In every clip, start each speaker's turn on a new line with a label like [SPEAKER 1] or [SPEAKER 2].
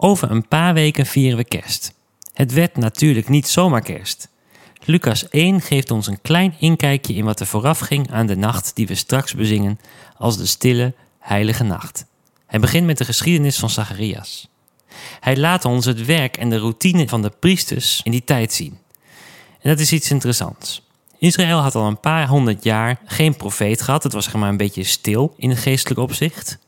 [SPEAKER 1] Over een paar weken vieren we kerst. Het werd natuurlijk niet zomaar kerst. Lucas 1 geeft ons een klein inkijkje in wat er vooraf ging aan de nacht die we straks bezingen als de stille, heilige nacht. Hij begint met de geschiedenis van Zacharias. Hij laat ons het werk en de routine van de priesters in die tijd zien. En dat is iets interessants. Israël had al een paar honderd jaar geen profeet gehad. Het was maar een beetje stil in geestelijk opzicht.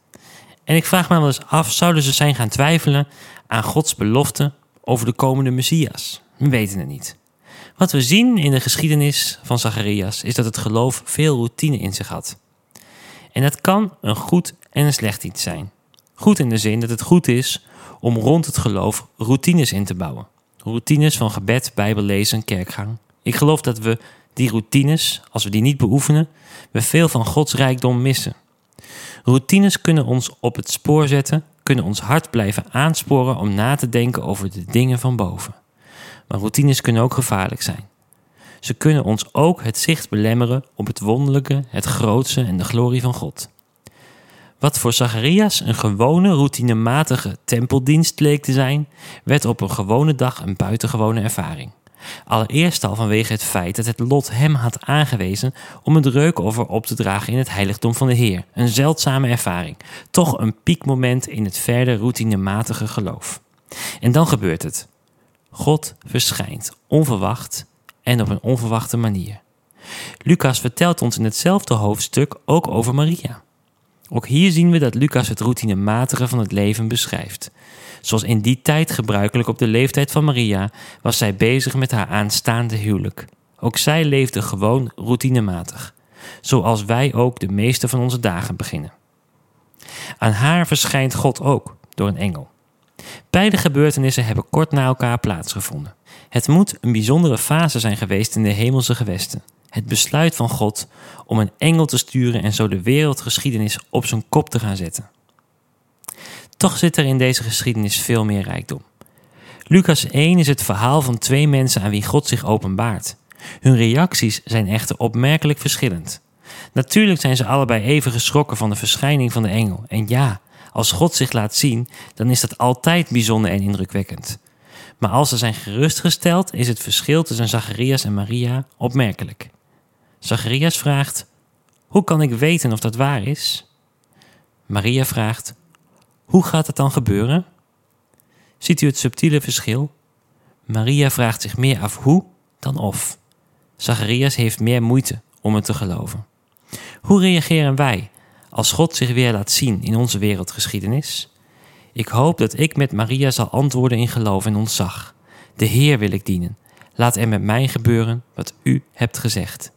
[SPEAKER 1] En ik vraag me wel eens af, zouden ze zijn gaan twijfelen aan Gods belofte over de komende Messias? We weten het niet. Wat we zien in de geschiedenis van Zacharias is dat het geloof veel routine in zich had. En dat kan een goed en een slecht iets zijn. Goed in de zin dat het goed is om rond het geloof routines in te bouwen. Routines van gebed, bijbellezen, kerkgang. Ik geloof dat we die routines, als we die niet beoefenen, we veel van Gods rijkdom missen. Routines kunnen ons op het spoor zetten, kunnen ons hart blijven aansporen om na te denken over de dingen van boven. Maar routines kunnen ook gevaarlijk zijn. Ze kunnen ons ook het zicht belemmeren op het wonderlijke, het grootse en de glorie van God. Wat voor Zacharias een gewone, routinematige tempeldienst leek te zijn, werd op een gewone dag een buitengewone ervaring. Allereerst al vanwege het feit dat het lot hem had aangewezen om het reukoffer op te dragen in het heiligdom van de Heer. Een zeldzame ervaring. Toch een piekmoment in het verder routinematige geloof. En dan gebeurt het. God verschijnt onverwacht en op een onverwachte manier. Lucas vertelt ons in hetzelfde hoofdstuk ook over Maria. Ook hier zien we dat Lucas het routinematige van het leven beschrijft. Zoals in die tijd gebruikelijk op de leeftijd van Maria, was zij bezig met haar aanstaande huwelijk. Ook zij leefde gewoon routinematig, zoals wij ook de meeste van onze dagen beginnen. Aan haar verschijnt God ook door een engel. Beide gebeurtenissen hebben kort na elkaar plaatsgevonden. Het moet een bijzondere fase zijn geweest in de hemelse gewesten. Het besluit van God om een engel te sturen en zo de wereldgeschiedenis op zijn kop te gaan zetten. Toch zit er in deze geschiedenis veel meer rijkdom. Lucas 1 is het verhaal van twee mensen aan wie God zich openbaart. Hun reacties zijn echter opmerkelijk verschillend. Natuurlijk zijn ze allebei even geschrokken van de verschijning van de engel. En ja, als God zich laat zien, dan is dat altijd bijzonder en indrukwekkend. Maar als ze zijn gerustgesteld, is het verschil tussen Zacharias en Maria opmerkelijk. Zacharias vraagt: Hoe kan ik weten of dat waar is? Maria vraagt: Hoe gaat het dan gebeuren? Ziet u het subtiele verschil? Maria vraagt zich meer af hoe dan of. Zacharias heeft meer moeite om het te geloven. Hoe reageren wij als God zich weer laat zien in onze wereldgeschiedenis? Ik hoop dat ik met Maria zal antwoorden in geloof en ontzag. De Heer wil ik dienen. Laat er met mij gebeuren wat u hebt gezegd.